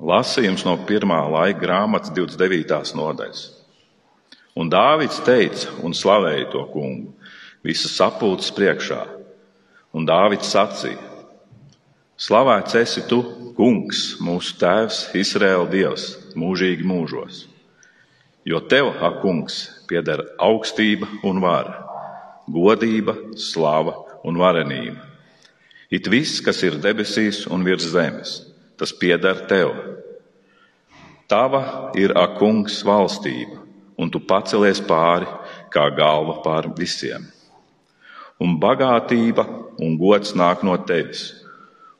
Lasījums no pirmā laika grāmatas 29. nodaļas. Un Dāvids teica un slavēja to kungu visas sapulces priekšā. Un Dāvids sacīja: Slavēts esi tu, kungs, mūsu tēvs, Izraēla dievs, mūžīgi mūžos. Jo tev, ak, kungs, pieder augstība un vara, godība, slava un varenība. It viss, kas ir debesīs un virs zemes, tas pieder tev. Tava ir, ak, kungs, valstība, un tu pacelies pāri kā galva pār visiem. Un bagātība un gods nāk no tevis,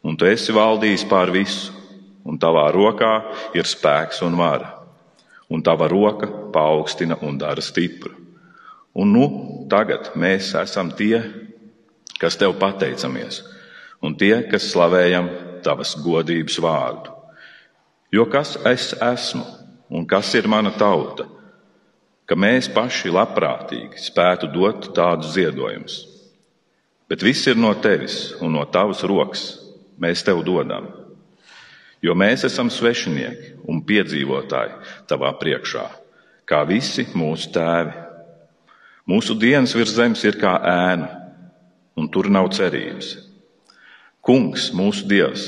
un tu esi valdījis pār visu, un tavā rokā ir spēks un vara, un tava roka paaugstina un dara stipru. Un nu, tagad mēs esam tie, kas tev pateicamies un tie, kas slavējam tavas godības vārdu. Jo kas es esmu un kas ir mana tauta, ka mēs paši labprātīgi spētu dot tādus ziedojumus. Bet viss ir no tevis un no tavas rokas mēs tev dodam. Jo mēs esam svešinieki un piedzīvotāji tavā priekšā, kā visi mūsu tēvi. Mūsu dienas virs zemes ir kā ēna, un tur nav cerības. Kungs, mūsu Dievs,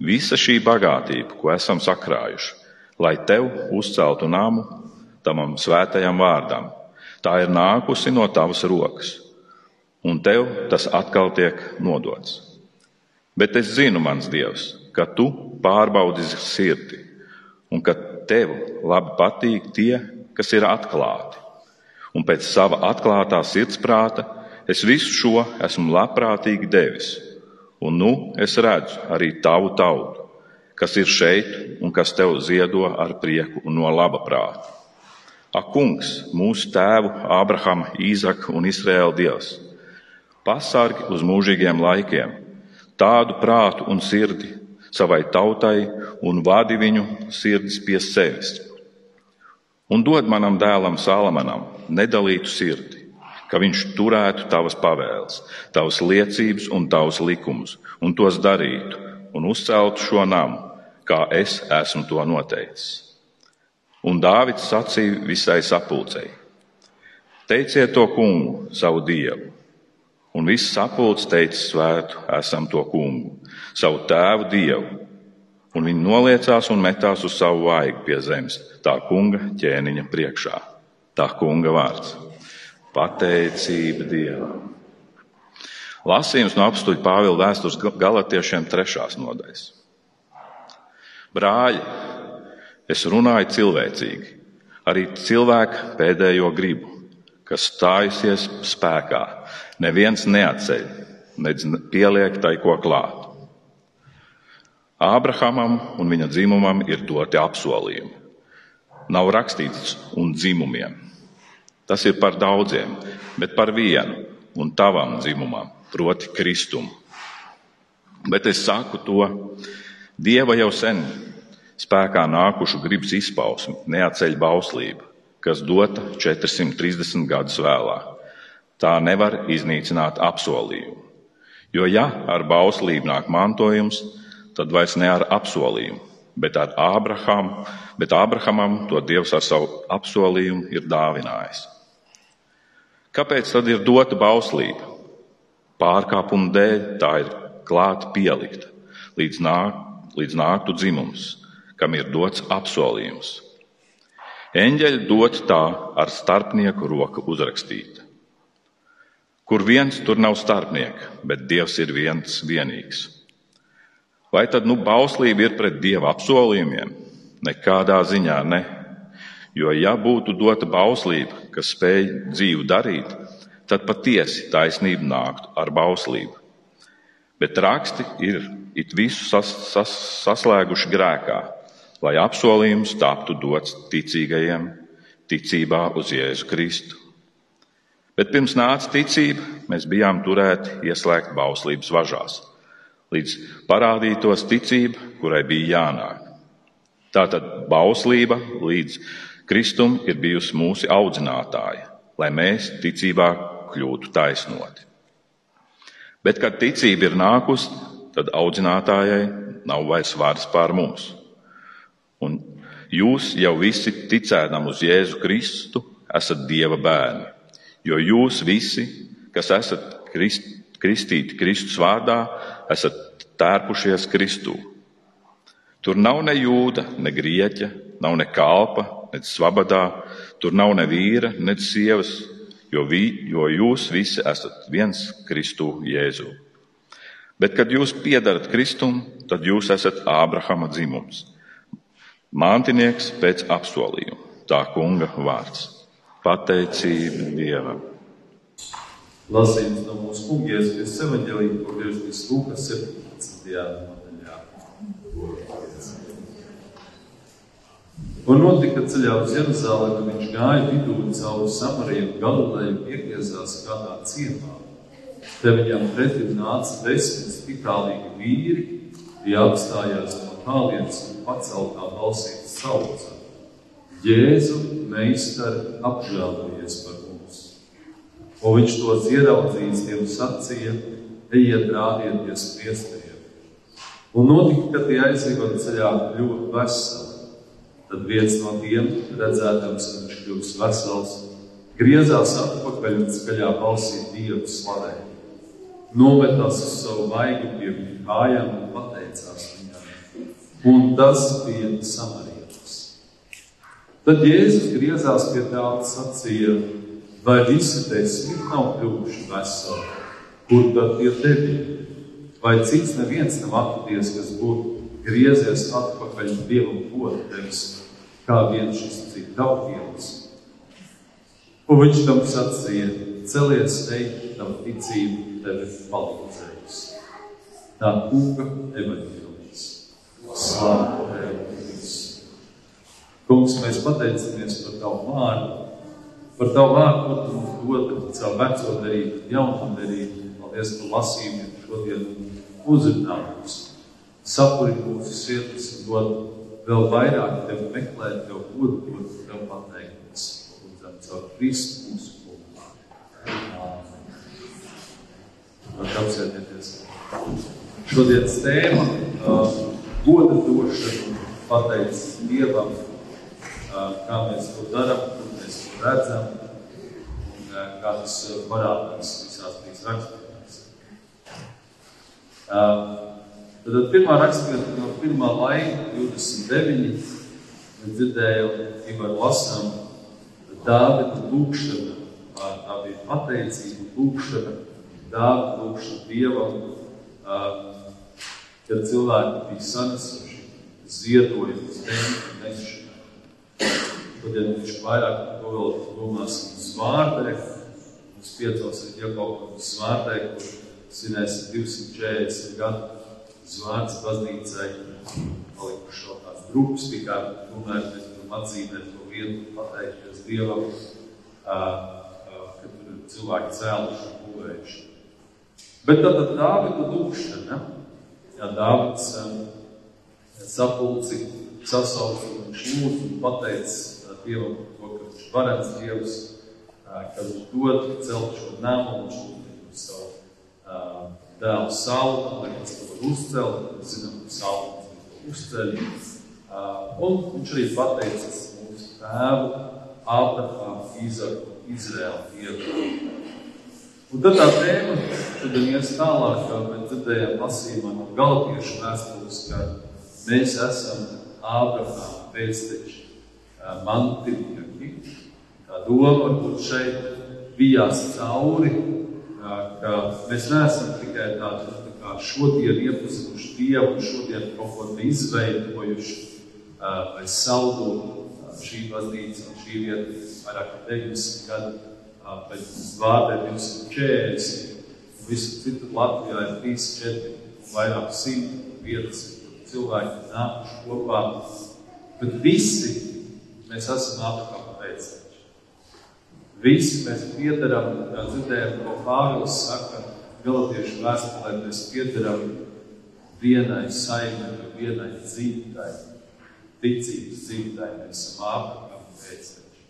visa šī bagātība, ko esam sakrājuši, lai Tev uzceltu namu tamam svētajam vārdam, tā ir nākusi no Tavas rokas, un Tev tas atkal tiek nodots. Bet es zinu, mans Dievs, ka Tu pārbaudi sirdi, un ka Tev labi patīk tie, kas ir atklāti, un pēc sava atklātā sirdsprāta es visu šo esmu labprātīgi devis Un nu es redzu arī tavu tautu, kas ir šeit un kas tev ziedo ar prieku un no laba prāta. Ak, kungs, mūsu tēvu Ābrahama, Īzaka un Izraēla dievs, pasargi uz mūžīgiem laikiem, tādu prātu un sirdi savai tautai un vadi viņu sirdis pie sevis. Un dod manam dēlam Salamanam nedalītu sirdi, ka viņš turētu tavas pavēles, tavas liecības un tavas likumus, un tos darītu, un uzceltu šo namu, kā es esmu to noteicis. Un Dāvids sacīja visai sapulcei: Teiciet to kungu, savu dievu, un viss sapulcs teica svētu, esam to kungu, savu tēvu dievu, un viņi noliecās un metās uz savu vaigu pie zemes, tā kunga ķēniņa priekšā. Tā kunga vārds. Pateicība Dievam. Lasījums no apstuļa Pāvila vēstures galotiešiem trešās nodaļas. Brāļi, es runāju cilvēcīgi, arī cilvēku pēdējo gribu, kas stājusies spēkā. Neviens neatceļ, nedz pieliek tai ko klāt. Ābrahamam un viņa dzimumam ir doti apsolījumi. Nav rakstīts un dzimumiem. Tas ir par daudziem, bet par vienu un tavam dzimumam, proti, Kristum. Bet es saku to, Dieva jau sen spēkā nākušu gribas izpausmi neatceļ bauslība, kas dota 430 gadus vēlāk. Tā nevar iznīcināt apsolījumu. Jo, ja ar bauslību nāk mantojums, tad vairs ne ar apsolījumu, bet ar Ābrahamu, bet Ābrahamam to Dievs ar savu apsolījumu ir dāvinājis. Kāpēc tad ir dota bauslība? Pārkāpuma dēļ tā ir klāta pielikta, līdz, nāk, līdz nāktu dzimums, kam ir dots apsolījums. Eņģeļi dot tā ar starpnieku roka uzrakstīta. Kur viens tur nav starpnieka, bet Dievs ir viens vienīgs. Vai tad nu bauslība ir pret Dieva apsolījumiem? Nekādā ziņā ne. Jo, ja būtu dota bauslība, kas spēj dzīvu darīt, tad patiesi taisnība nāktu ar bauslību. Bet raksti ir it visu sas, sas, saslēguši grēkā, lai apsolījums taptu dots ticīgajiem ticībā uz Jēzu Kristu. Bet pirms nāca ticība, mēs bijām turēti ieslēgt bauslības važās, līdz parādītos ticība, kurai bija jānāk. Tātad bauslība līdz Kristum ir bijusi mūsu audzinātāja, lai mēs ticībā kļūtu taisnoti. Bet, kad ticība ir nākusi, tad audzinātājai nav vairs vārds pār mums. Un jūs jau visi ticēdam uz Jēzu Kristu, esat Dieva bērni, jo jūs visi, kas esat krist, kristīti Kristus vārdā, esat tērpušies Kristū. Tur nav ne jūda, ne grieķa, nav ne kalpa, ne svabadā, tur nav ne vīra, ne sievas, jo, vi, jo jūs visi esat viens Kristū Jēzū. Bet, kad jūs piedarat Kristum, tad jūs esat Ābrahama dzimums, mantinieks pēc apsolījuma. Tā kunga vārds - pateicība Dievam. Lasījums no mūsu kunga Jēzus evaņģēlīja, ko griežas Lūkas 17. nodaļā. Un notika ceļā uz Jeruzalemi, kad viņš gāja vidū cauri Samariju un Galileju piegriezās kādā ciemā. Te viņam pretim nāca desmit spitālīgi vīri, tie apstājās no tālienes un paceltā balsī sauca: Jēzu, meistari, mums! Un viņš to ieraudzījis, tiem sacīja: Ejiet, rādieties priesteriem! Un notika, ka tie aizjūta ceļā kļuva veseli. Tad viens no tiem, redzēdams, ka viņš kļūst vesels, griezās atpakaļ un skaļā balsī Dievu slavēja. Nometās uz savu vaigu pie viņa kājām un pateicās viņam. Un tas bija samarietis. Tad Jēzus griezās pie tā un sacīja, vai visi desmit nav kļuvuši veseli, kur tad tie deviņi? Vai cits neviens nav atradies, kas būtu griezies atpakaļ Dievam godu tevis, kā viens šis cik tautienis. Un viņš tam sacīja, celies teikt, tam ticību tevi palīdzējusi. Tā kunga evaņģēlijas. Slāva tev. Kungs, mēs pateicamies par tavu vārdu, par tavu vārdu, ko tu mums dod caur veco darību, jauno darību. Paldies par lasījumiem šodien uzrunāt mums, sapurit mūsu sirdis un dod vēl vairāk tevi meklēt, tev godu, dot, tev pateikties. Lūdzam, caur Kristu mūsu kungu. Var apsēdieties. Šodienas tēma uh, - goda došana, pateicis Dievam, kā mēs to darām, kur mēs to redzam, un kā tas parādās visās trīs raksturās. Tad pirmā raksturvieta no pirmā laika, 29. Mēs dzirdējām, Ivar lasām, Dāvida lūkšana, tā bija pateicība lūkšana, Dāvida lūkšana Dievam, kad cilvēki bija sanesuši ziedojumus, nešanā. Šodien viņš vairāk par to vēl domāsim zvārdē, mums piecos ir Jakobam zvārdē, kur svinēsim 240 gadu zvārds baznīcai, palikuši vēl tāds drupas, tikai tomēr mēs varam atzīmēt to vietu, pateikties Dievam, ka tur ir cilvēki cēluši un būvējuši. Bet tad Dāvida lūkšana, ja Dāvids sapulci sasauca un viņš lūdz un pateic Dievam to, ka viņš varens Dievs, ka viņš dod celt šo namu, viņš lūdz savu dēlu saulu, lai pēc to var uzcelt, zinām, saulu uzceļ. Un viņš arī pateicas mūsu tēvu, Ābrahāmu, Izaku, Izraēlu dievu. Un tad tā tēma šodien ies tālāk, kā mēs dzirdējām lasījumā no Galatiešu vēstules, ka mēs esam Ābrahāma pēcteči mantinieki. Tā doma varbūt šeit bijās cauri, ka mēs neesam tikai tādi tā kā šodien iepazinuši Dievu, šodien kaut ko izveidojuši vai saldu šī baznīca un šī vieta vairāk kā 90 gadu, pēc vārdē 240, un visu citu Latvijā ir 3, 4, vairāk simt vietas, cilvēki nākuši kopā, bet visi mēs esam apkārt pēcteči. Visi mēs piedaram, kā dzirdējām, ko Pāvils saka, Galatiešu vēstulē, mēs piedaram vienai saimai, vienai dzīvībai, ticības dzīvībai, mēs esam Ābrahama pēcteči.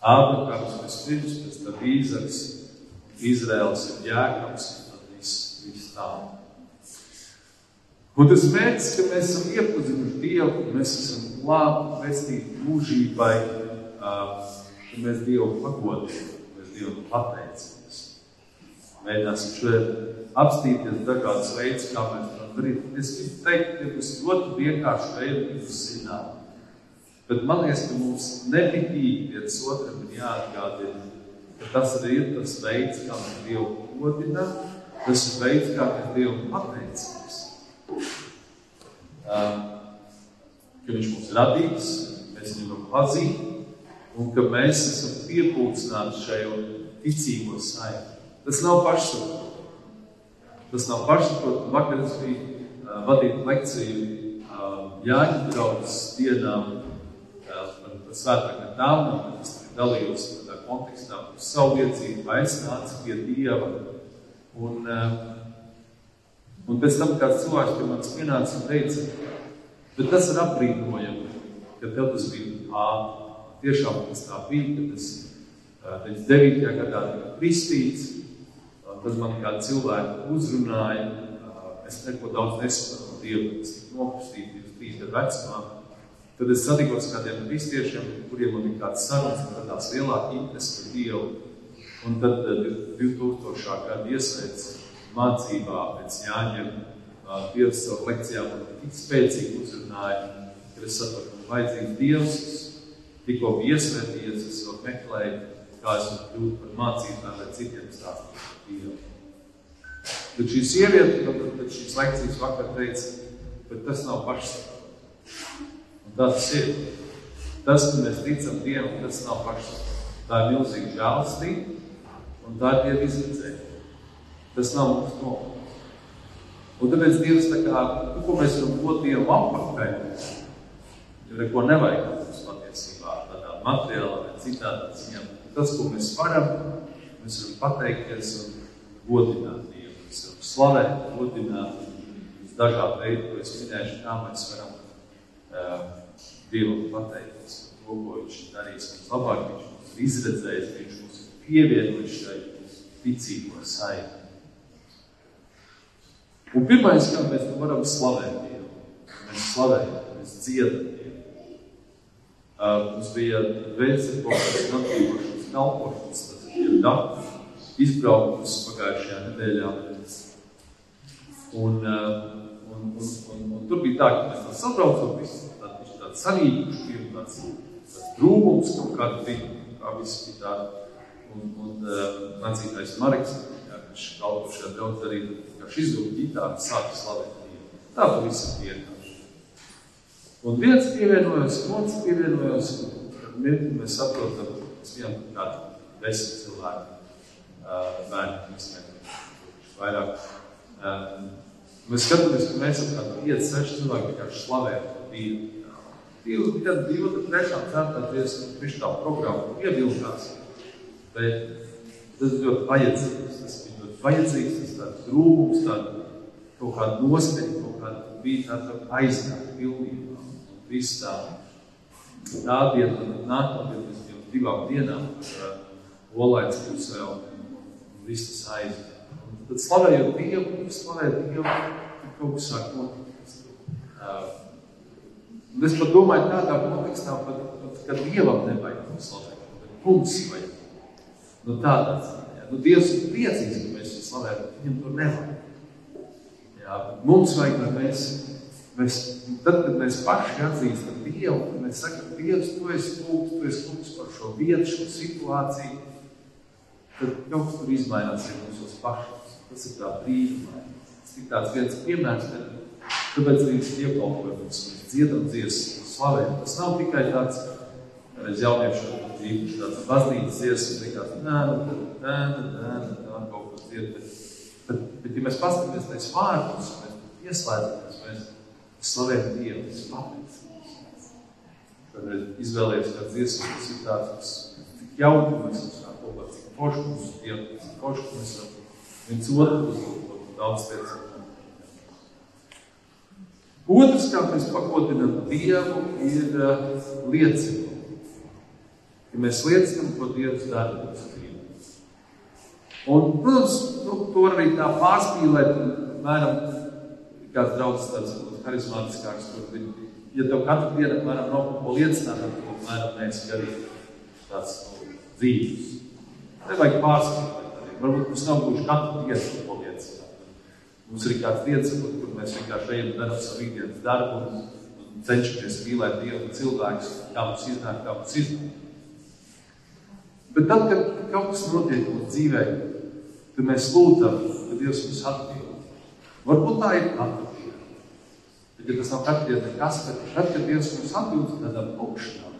Ābrahams vispirms, pēc tam Īzaks, Izraels ir Jēkabs, un tad viss, viss tā. Un tas mērķis, ka mēs esam iepazinuši Dievu, mēs esam glābt, vestīt mūžībai, ka mēs Dievu pagodinām, mēs Dievu pateicamies. Mēģināsim šodien apstīties dažādas veids, kā mēs varam darīt. Es gribu teikt, ka tas ļoti vienkārši veidi, kā jūs zināt. Bet man liekas, ka mums nemitīgi viens otram ir jāatgādina, ka tas arī ir tas veids, kā mēs Dievu godinām, tas ir veids, kā mēs Dievu pateicamies. Um, ka Viņš mums radīs, mēs viņu varam pazīt, un ka mēs esam piepūcināti šajā ticīgo saimē. Tas nav pašsaprotami. Tas nav pašsaprotami. Vakar es biju uh, vadīt lekciju uh, Jāņa draudzes dienām uh, par, par svētākajām dāvanām, kad es dalījos tādā kontekstā par savu liecību, aicināts pie Dieva. Un, uh, un pēc tam kāds cilvēks pie manis pienāca un teica, bet tas ir apbrīnojami, ka tev tas bija ātri. Tiešām tas tā bija, kad es 99. gadā tika kristīts, tad man kādi cilvēki uzrunāja, es neko daudz nesaprotu no Dieva, es tiku nokristīts 23 gadu vecumā. Tad es satikos kādiem kristiešiem, kuriem man bija kāds sarunas, un radās lielāka interese par Dievu. Un tad 2000. gada iesveic mācībā pēc Jāņiem Dievs savu lekcijā man tik spēcīgi uzrunāja, ka es sapratu, ka vajadzīgs Dievs, tikko iesvētījies, es vēl meklēju, kā es varu kļūt par mācītāju, lai citiem stāstītu. Dievu. Tad šī sieviete, tad, tad šīs lekcijas vakar teica, bet tas nav pašsaprotami. Un tas ir. Tas, ka mēs ticam Dievam, tas nav pašsaprotami. Tā ir milzīga žēlastība, un tā ir Dieva izredzēja. Tas nav mums nolūks. Un tāpēc Dievs tā kā, nu, ko mēs varam dot Dievam apakaļ, jo neko nevajag mums patiesībā tādā materiālā vai citādā ziņā. Tas, ko mēs varam, mēs varam pateikties un godināt Dievu. Mēs varam slavēt, godināt dažādu veidu, ko es minēšu, kā mēs varam uh, Dievam pateikties par to, ko Viņš ir darījis mums labāk, Viņš mums ir izredzējis, Viņš mums ir pievienojis šai ticīgo saiti. Un pirmais, kā mēs varam slavēt Dievu, mēs slavējam, mēs dziedam Dievu. Uh, mums bija mēs natīvošanas kalpošanas, tas ir dati, izbraukums pagājušajā nedēļā. Un, uh, un, un, un, un tur bija tā, ka mēs tā sabraucam, viss tāds, tāds sarīkuši, bija tāds, tāds drūmums kaut kāda bija, kā viss bija tā. Un, un uh, mācītājs Mareks, jā, viņš kalpo šajā daudz arī, kā šis izlūk ģitāru, sāka slavēt Dievu. Tā pavisam vienkārši. Un viens pievienojos, otrs pievienojos, un tad mēs saprotam, mēs bijām kādi desmit cilvēki bērni izsmēķi vairāk. Mēs skatāmies, ka mēs esam kādi 5, 6 cilvēki vienkārši slavējam to Dievu. Divu, tad divu, tad trešām, ceturtām dziesmu, viņš tā programma ievilkās. Bet tas ir ļoti vajadzīgs. Tas bija ļoti vajadzīgs, tāds rūgums, tāda kaut kāda nosteņa, kaut kāda bija tāda aiznāka pilnībā. Un viss tā, tā diena, un nākamā diena, mēs bijām divām dienām, uh, Olaits būs vēl viss tas aizgāja. Tad slavējot Dievu, slavējot Dievu, tad kaut kas sāk notikt. Un es pat domāju tādā kontekstā, pat, pat, ka Dievam nevajag to slavēt, bet mums vajag. Nu tādā ziņā. Nu, Dievs ir priecīgs, ka mēs bet viņam to nevajag. Jā, mums vajag, lai mēs, mēs, tad, kad mēs paši atzīstam Dievu, kad mēs sakam, Dievs, tu esi lūgts, tu esi lūgts par šo vietu, šo situāciju, tad kaut kas tur izmainās arī mūsos pašos. Tas ir tā brīnumaini. Tas ir tāds viens piemērs, bet tāpēc arī mēs iekalpojam, mēs dziedam dziesmu, slavējam. Tas nav tikai tāds, reiz jauniešu īpaši tāds baznīcas dziesmas, likās, nē, nē, nē, nē, nē, dzied, bet, bet, bet, ja mēs paskatāmies tais vārdus, mēs ieslēdzamies, mēs slavējam Dievu, tas patīcības. Kādreiz izvēlējies kāds dziesmas, tas ir tāds, kas tik jauki, mēs esam kā cik forši mums Dievu, cik forši mēs esam viens otru uzlūkot daudz lietas. Otrs, kā mēs pagodinām Dievu, ir uh, liecinājumi. Ja mēs liecinām, ko Dievs dara mūsu dzīvē. Un, protams, nu, to arī tā pārspīlēt, mēram, kāds draugs tāds harizmātiskāks, kur viņi ja tev katru dienu apmēram nav ko liecināt, tad tu apmēram neesi arī tāds nu, dzīves. Nevajag pārskatīt. Varbūt mums nav gluži katru dienu ko liecināt. Mums ir kāds dienas, kur mēs vienkārši ejam darām savu ikdienas darbu un, un cenšamies mīlēt Dievu un cilvēkus, kā mums iznāk, kā mums iznāk. Bet tad, kad kaut kas notiek mūsu dzīvē, kad mēs lūdzam, ka Dievs mums atbild, varbūt tā ir katru Bet, ja tas nav katru dienu nekas, tad, tad, kad Dievs mums atbild tādām lūkšanām,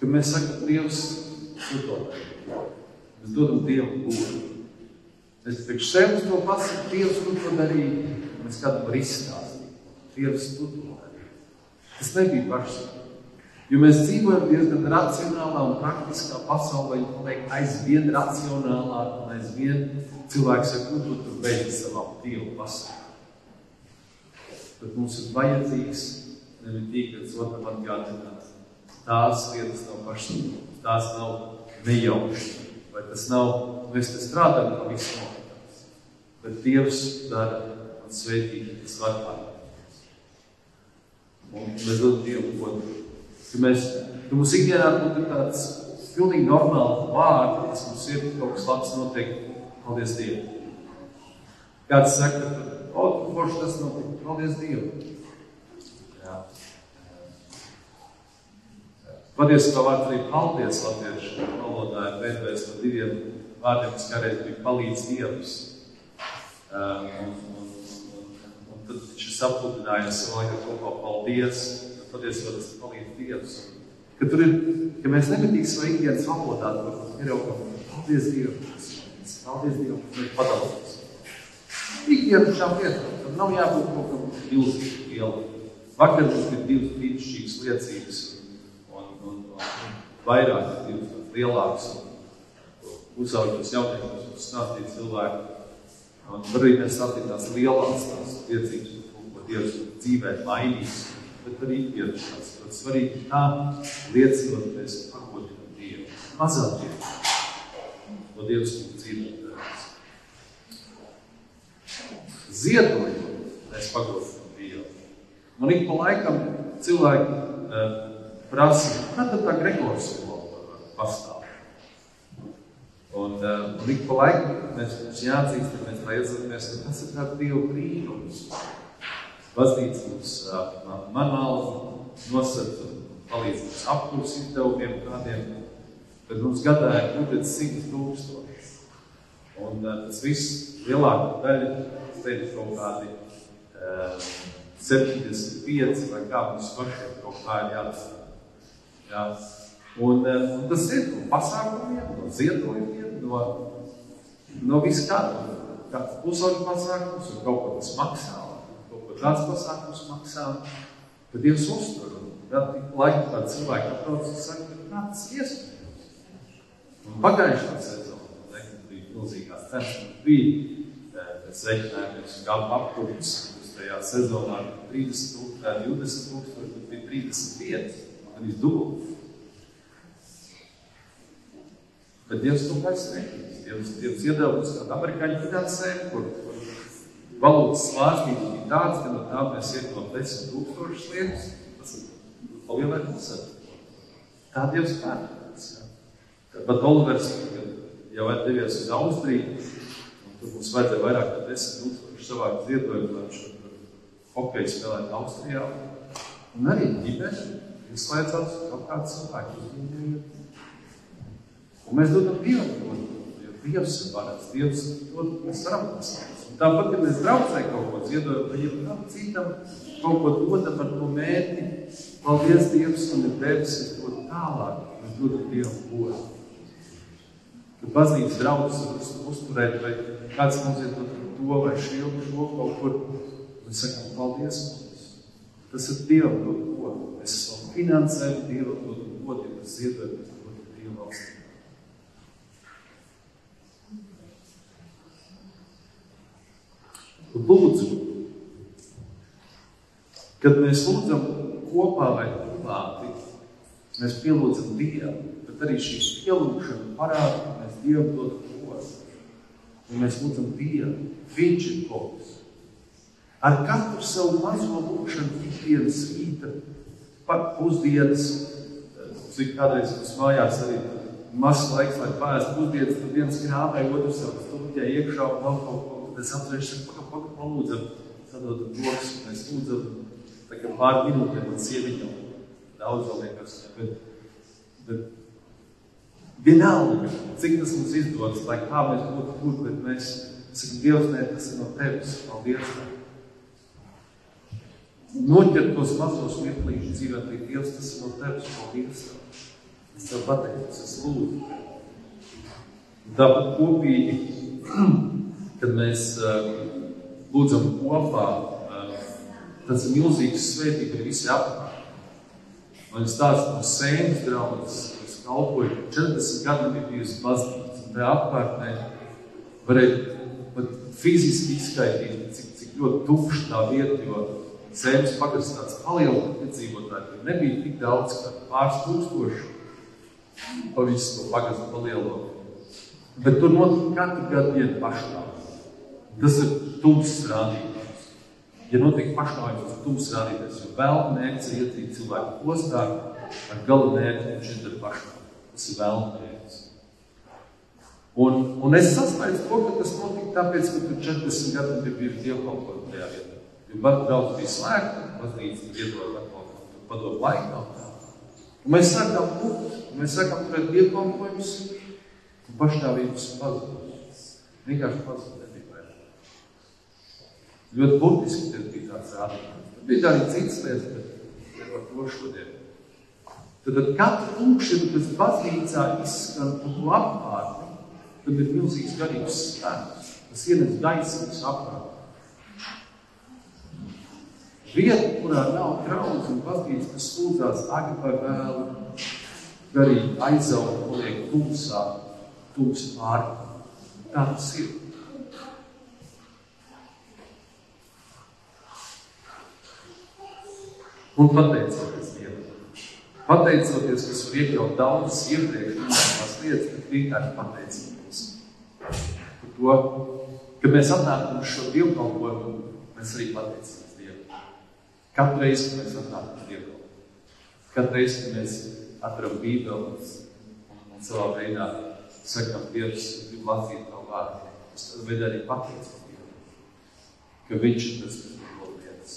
kad mēs sakam, Dievs, dari. Mēs dodam Dievu lūgu. Mēs priekš sevis to pasakām, Dievs, tu to darīji. Mēs kādam var izstāstīt. Dievs, tu to darīji. Tas nebija pašsaprotami. Jo mēs dzīvojam diezgan racionālā un praktiskā pasaulē, un paliek aizvien racionālāk, un aizvien cilvēks saka, nu, tu tur beidz savam Dievu pasauli bet mums ir vajadzīgs nemitīgi viens otram atgādināt. Tās lietas nav pašsaprotams, tās nav nejauši, vai tas nav, mēs te strādājam pavisam nopietnas, bet Dievs dara un sveitīgi tas var pārādīt. Un mēs dodam Dievu godu. Ka mēs, ka mums ikdienā būtu tāds pilnīgi normāli vārdi, kas mums ir kaut kas labs notiek, paldies Dievu. Kāds saka, o, tu forši tas notiek, paldies Dievu. Jā. Patiesībā vārds arī paldies latviešu valodā ir veidojis no diviem vārdiem, kas kādreiz bija palīdz Dievs. Um, un, un, un, un tad šis apludinājums vēl ir kaut ko paldies, patiesībā tas palīdz Dievs. Ka tur ir, ka mēs nemitīgi savā ikdienas valodā, ir jau paldies Dievam, paldies Dievam, kas ir padalīts. Ikdienu šām lietām. Tam nav jābūt kaut kam milzīgi lielam. Vakar mums bija divas brīnišķīgas liecības un, un, un vairāk divas lielākas. Uzauģos jauniešus un stāstīt cilvēku. Un arī mēs stāstīt tās lielās tās liecības, ko Dievs dzīvē mainīs. Bet arī šās. Bet svarīgi kā liecinot mēs pagodinam Dievu. Mazāk Dievu. Ko Dievs mums dzīvē ziedojot, mēs pagodinām Dievu. Man ik pa laikam cilvēki uh, prasa, kā tad tā Gregors skola pastāv? Un, uh, un ik pa laikam mēs mums jāatzīst, ka mēs liedzamies, ka tas ir tāds Dievu brīnums. Baznīca mums manāli nosaka palīdz mums apkurs izdevumiem kādiem, kad mums gadā ir 20 tūkstoši. Un tas viss lielākā daļa teicu, kaut kādi uh, eh, 75 vai kā mums pašiem kaut kā ir jāatstā. Jā. Un, un tas ir no pasākumiem, no ziedojumiem, no, no viskāda. Kāds pusauģu pasākums un kaut ko tas maksā, kaut ko tāds pasākums maksā. Tad Dievs uztur. Tik laika kāds cilvēki atbrauc un saka, kā tas iespējams. Un pagājušā sezona, ne, bija milzīgās cenas, bija pēc reiķinājumiem gadu apkurps, kas tajā sezonā 30 tūkstoši, 20 tūkstoši, bet bija 35, arī dubult. Bet Dievs to pēc reiķinās. Dievs, Dievs iedeva mums kādu amerikāņu finansējumu, kur valūtas svārstības bija tāds, ka no tā mēs no 10 tūkstošas lietas, tas ir palielēt pusē. Tā Dievs kārtās. Pat Olivers, kad jau ir devies uz Austriju, Tur mums vajadzēja vairāk kā 10 tūkstoši savākt ziedojumu, lai viņš hokeju spēlētu Austrijā. Un arī ģimene izslēdzās kaut kāds cilvēks uz viņu. Un mēs dodam Dievam to, jo Dievs ir varants, Dievs to mēs varam pasākt. Tāpat, kad mēs draudzē kaut ko ziedojam, vai jebkam citam kaut ko dodam ar to mērķi, paldies Dievs un ir devis to tālāk, mēs dodam Dievam godu. Kad baznīcas draudzes uzturēt, vai kāds mums ir to vai šildu šo kaut kur, mēs sakām, paldies mums. Tas ir Dievam dot godu. Mēs esam finansējumi Dievam dot godu, ja mēs ziedojam, mēs dodam Dievu valstī. Lūdzu, kad mēs lūdzam kopā vai privāti, mēs pielūdzam Dievu, bet arī šī pielūgšana parāda, ka mēs Dievam dodam godu. Un mēs lūdzam Dievu. Viņš ir kungs. Ar katru savu mazo lūkšanu, ikdienas rīta, pusdienas, cik kādreiz mums mājās arī mazs laiks, lai pārēst pusdienas, tad viens krāpē, otrs jau stuļķē iekšā un vēl kaut ko, tad es apsvēršu, paka, paka, palūdzam, sadodam rokas, un mēs lūdzam, tā kā pār minūtēm un sieviņam, daudz vēl vienkārši, bet, bet vienalga, cik tas mums izdodas, lai kā mēs būtu kur, bet mēs, sakam, Dievs, nē, tas ir no tevis, paldies, tev noķert tos mazos mirklīšus dzīvē, teikt, Dievs, tas ir no tevis, paldies tev. Es tev pateicos, es lūdzu. Tāpat kopīgi, kad mēs uh, lūdzam kopā, uh, tas ir milzīgs svētīgi, ka visi apkārt. Man stāsts no sēnes draudzes, kas kalpoja 40 gadu nebija bijusi baznīca, un tajā apkārtnē varēja pat fiziski izskaidīt, cik, cik ļoti tukša tā vieta, jo Zemes pagasts tāds palielināts piedzīvotāji, tur nebija tik daudz, kā pāris tūkstoši pa visu to pagastu palielot. Bet tur notika katru gadu viena pašnāvība. Tas ir tūkstošs rādītājs. Ja notiek pašnāvības, tas ir tūkstošs rādītājs, jo vēl mērķis ir ietīt cilvēku postā, ar gala mērķi viņš ir pašnāvība. Tas ir vēl mērķis. Un, un es sasniedzu to, ka tas notika tāpēc, ka tur 40 gadu bija bijuši dievkalpojumi tajā vietā. Jo daudz bija slēgta, baznīca iedod atkal padomu laikā. Un mēs sākām lūgt, mēs sākām turēt dievkalpojumus, un pašnāvības pazudus. Vienkārši pazudus. Ļoti būtiski tas bija tāds rādījums. Tad bija arī citas lietas, bet ne par to šodien. Tad, tad katru lūkšanu, kas baznīcā izskan un to apkārtni, tad ir milzīgs garīgs spēks. Tas ienes gaismas apkārt. Vieta, kurā nav traumas un baznīca, kas lūdzās agri vai vēlu, garīgi aizaug, paliek tumsā, tums pāri. Tā tas ir. Un pateicoties Dievam. Pateicoties, kas var iekļaut daudzas iepriekš minētās lietas, bet vienkārši pateicoties par to, ka mēs atnākam uz šo dievkalpojumu, mēs arī pateicamies. Katru reizi, kad mēs atnākam uz Dievu, katru reizi, kad mēs atveram Bībeli un, savā veidā sakam, Dievs, gribu lasīt tavu vārdu, es tad veidā arī pateicu Dievam, ka Viņš ir tas, kas dod lietas.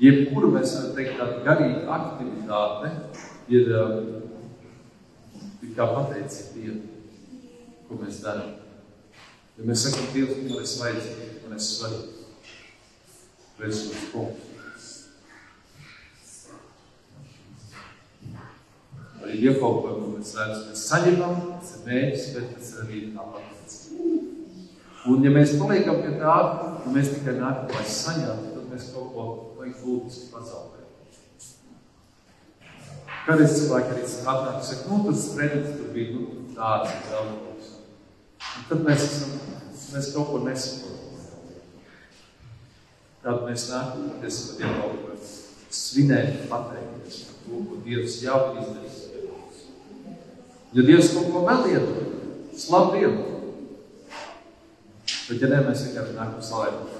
Jebkuru mēs varam teikt, tāda garīga aktivitāte ir, um, ir kā pateicība Dievam, ko mēs darām. Ja mēs sakam, Dievs, man es vajadzīgi, man es svarīgi. Kristus kungs. Arī iekalpojumu mēs redzam, mēs saņemam, tas ir mērķis, bet tas ir arī tā pateicība. Un ja mēs paliekam pie tā, ka mēs tikai nākam, lai saņemtu, mēs kaut ko vajag būtiski pazaudējam. Kādreiz cilvēki arī atnāk un saka, nu, tas sprediens tur bija, nu, tāds, kas. Un tad mēs esam, mēs kaut ko nesaprotam. Tad mēs nākam patiesībā dievkalpojam, svinēt, pateikties par to, ko Dievs jau ir izdarījis. Ja Dievs kaut ko vēl iedod, slavu Dievu. Bet ja nē, mēs vienkārši nākam slavēt.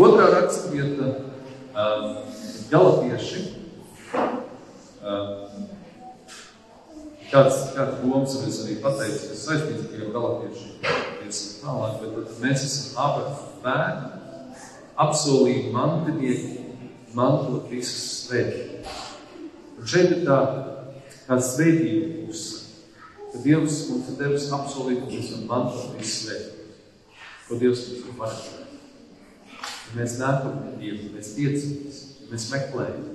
Otrā raksturvieta um, Galatieši. Um, kāds, kāds domas es arī pateicu, kas saistīts ar Galatieši un tālāk, bet mēs esam Abrahama bērni, apsolījumi mantinieki, mantot visas svētības. Un šeit ir tā, tā svētība būs, ka Dievs mums ir devis apsolījumu, ka mēs varam mantot visas svētības, ko Dievs mums ir paredzējis. Mēs nākam pie Dieva, mēs tiecamies, mēs meklējam.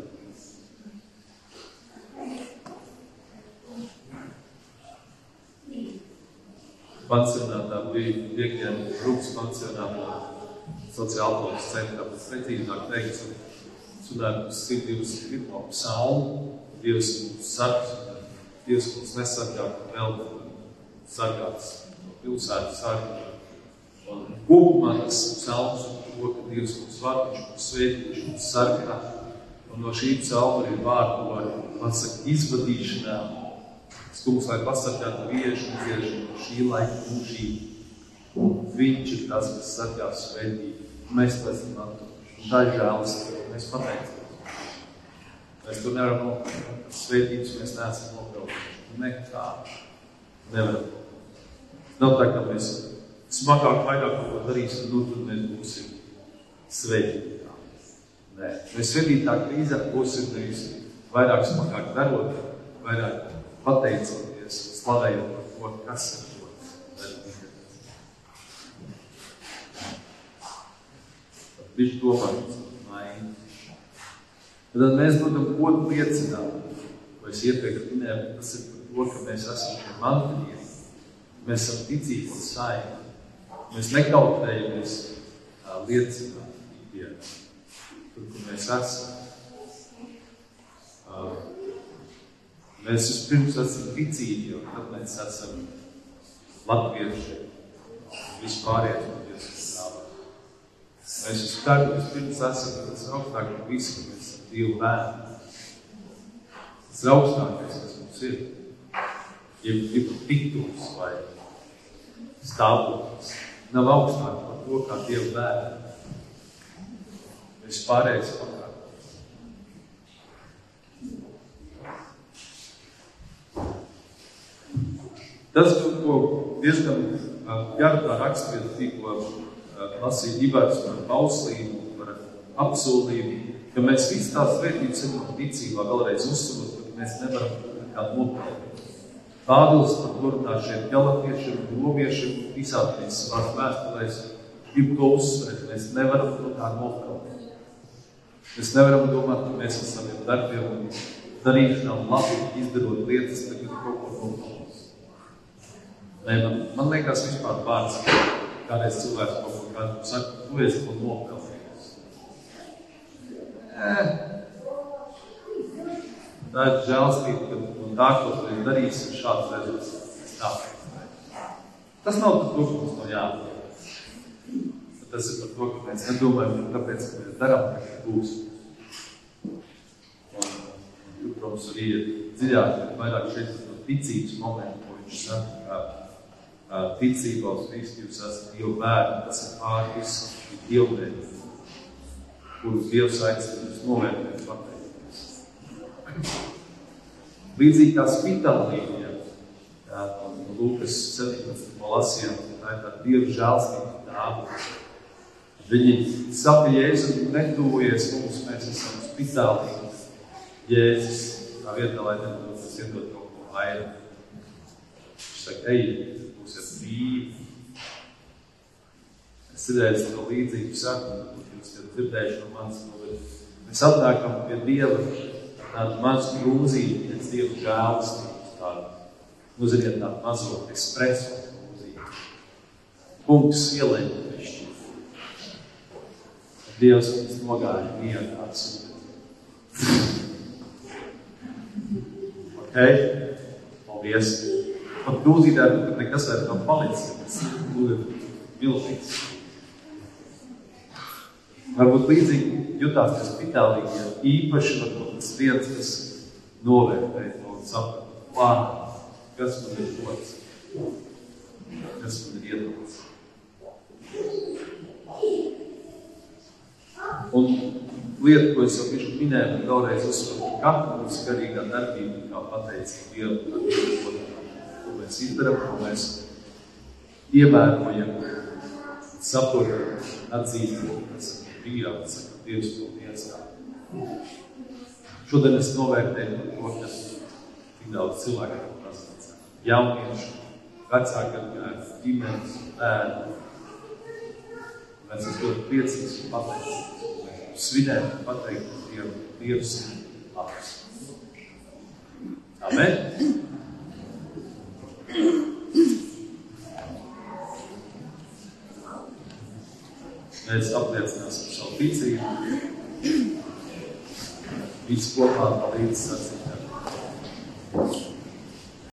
pansionātā bija piekdien grupas pansionātā sociālās centrā, bet precīzāk teikt, sunāk uz 121. psalmu, Dievs mums sargs, Dievs mums nesargā, vēl sargāts no pilsētas sargā. Un kopumā tas psalms un to, ka Dievs mums var, viņš mums svētī, viņš mums sargā. Un no šī psalma ir vārdu, vai pasaka, izvadīšanā, Kungs, lai pasargātu viešu viešu no šī laika mūžību. Viņš ir tas, kas sargās svētību. Mēs to esam mantojuši. Tā ir žēlastība. Mēs pateicamies. Mēs tur nevaram nopelnīt. Svētības mēs neesam nopelnījuši. Nekā. Nevaram. Nav tā, ka mēs smagāk, vairāk kaut ko darīsim, nu tad mēs būsim svētīti. Nē, mēs svētītā krīzē būsim nevis vairāk smagāk darot, vairāk pateicoties, slavējot par to, kas ir Viņš to maina. Tad mēs dodam godu liecināt, ko es iepriekš minēju, tas ir par to, ka mēs esam šie mantiņi. Mēs esam ticīgi saimi. Mēs nekautējamies liecināt. Tur, kur mēs esam. Mēs vispirms esam ticīgi, jo tad mēs esam latvieši. Vispārējais Mēs uz kādu vispirms esam tas augstāk par visu, ka mēs esam Dievu bērni. Tas ir augstākais, kas mums ir. Ja ir tituls vai stāvoklis, nav augstāk par to, kā Dievu bērni. Mēs pārējais. Tas, ko diezgan garā raksturīja tikko lasīt ģibērs par bauslību, par apsolību, ka mēs visi tās vērtības saņemam ticībā, vēlreiz uzsverot, ka mēs nevaram kādu nopelnīt. Pāvils par to runā šeit galotiešiem, romiešiem, mēs savās vēstulēs gribu to uzsvērt. Mēs nevaram to tā nopelnīt. Mēs nevaram domāt, ka mēs ar saviem darbiem un darīšanām labi izdarot lietas, tagad kaut ko nopelnīt. Nē, man, man liekas vispār vārds, kādreiz cilvēks kaut ko kādu saka, tu esi ko nopelnījis. Tā ir žēlstība, ka no tā, ko tu esi darījis, ir šāds rezultāts. Tā. Tas nav ka mums no jādara. Tas ir par to, ka mēs nedomājam, tāpēc, ka mēs darām, ka būs. Un, protams, arī dziļāk, vairāk šeit no ticības momentu, ko viņš saka, ka ticībā uz Kristu jūs esat Dieva bērni, tas ir pār visu dievbēdi, kurus Dievs aicina jūs novērtēt pateikties. Līdzīgi kā spitālīņa, no Lūkas 17. lasījām, tā ir tā Dieva žēlstība dāva. Viņi saka, Jēzu, netuvojies mums, mēs esam spitālīgi. Jēzus, tā vietā, lai tev mums iedot kaut ko vairāk. Viņš saka, ejiet, dzīvi. Es dzirdēju to līdzīgu saktu, jūs jau dzirdējuši no manis, no mēs atnākam pie Dieva tādu mazu grūzību, pēc Dieva žēlastības, tādu, nu, ziniet, tādu mazo ekspresu grūzību. Kungs ielēja. Dievs mums nogāja vienu tāds. ok? Paldies! pat grūzītē, kad nekas vairs nav palicis. Tas ir milzīgs. Varbūt līdzīgi jutās tas pitālīgi, ja īpaši varbūt tas viens, kas novērtē un saprata, wow, kas man ir dots, kas man ir iedots. Un lieta, ko es jau pišu minēju, un vēlreiz uzsveru, ka katra mūsu garīgā darbība, kā pateica Dievu, tad Dievu mēs izdarām, ko mēs ievērojam, saprotam, atzīstam, kas ir brīvāk, saka, Dievs to tiesā. Šodien es novērtēju to, ka tik daudz cilvēku ir baznīcā. Jaunieši, vecāki ģimenes, bērni. Mēs esam ļoti priecīgs un pateicīgs. Svinēt un pateikt Dievu, Dievs ir labs. Amen. Mēs apliecināsim savu ticību. Visi kopā palīdz sacīt.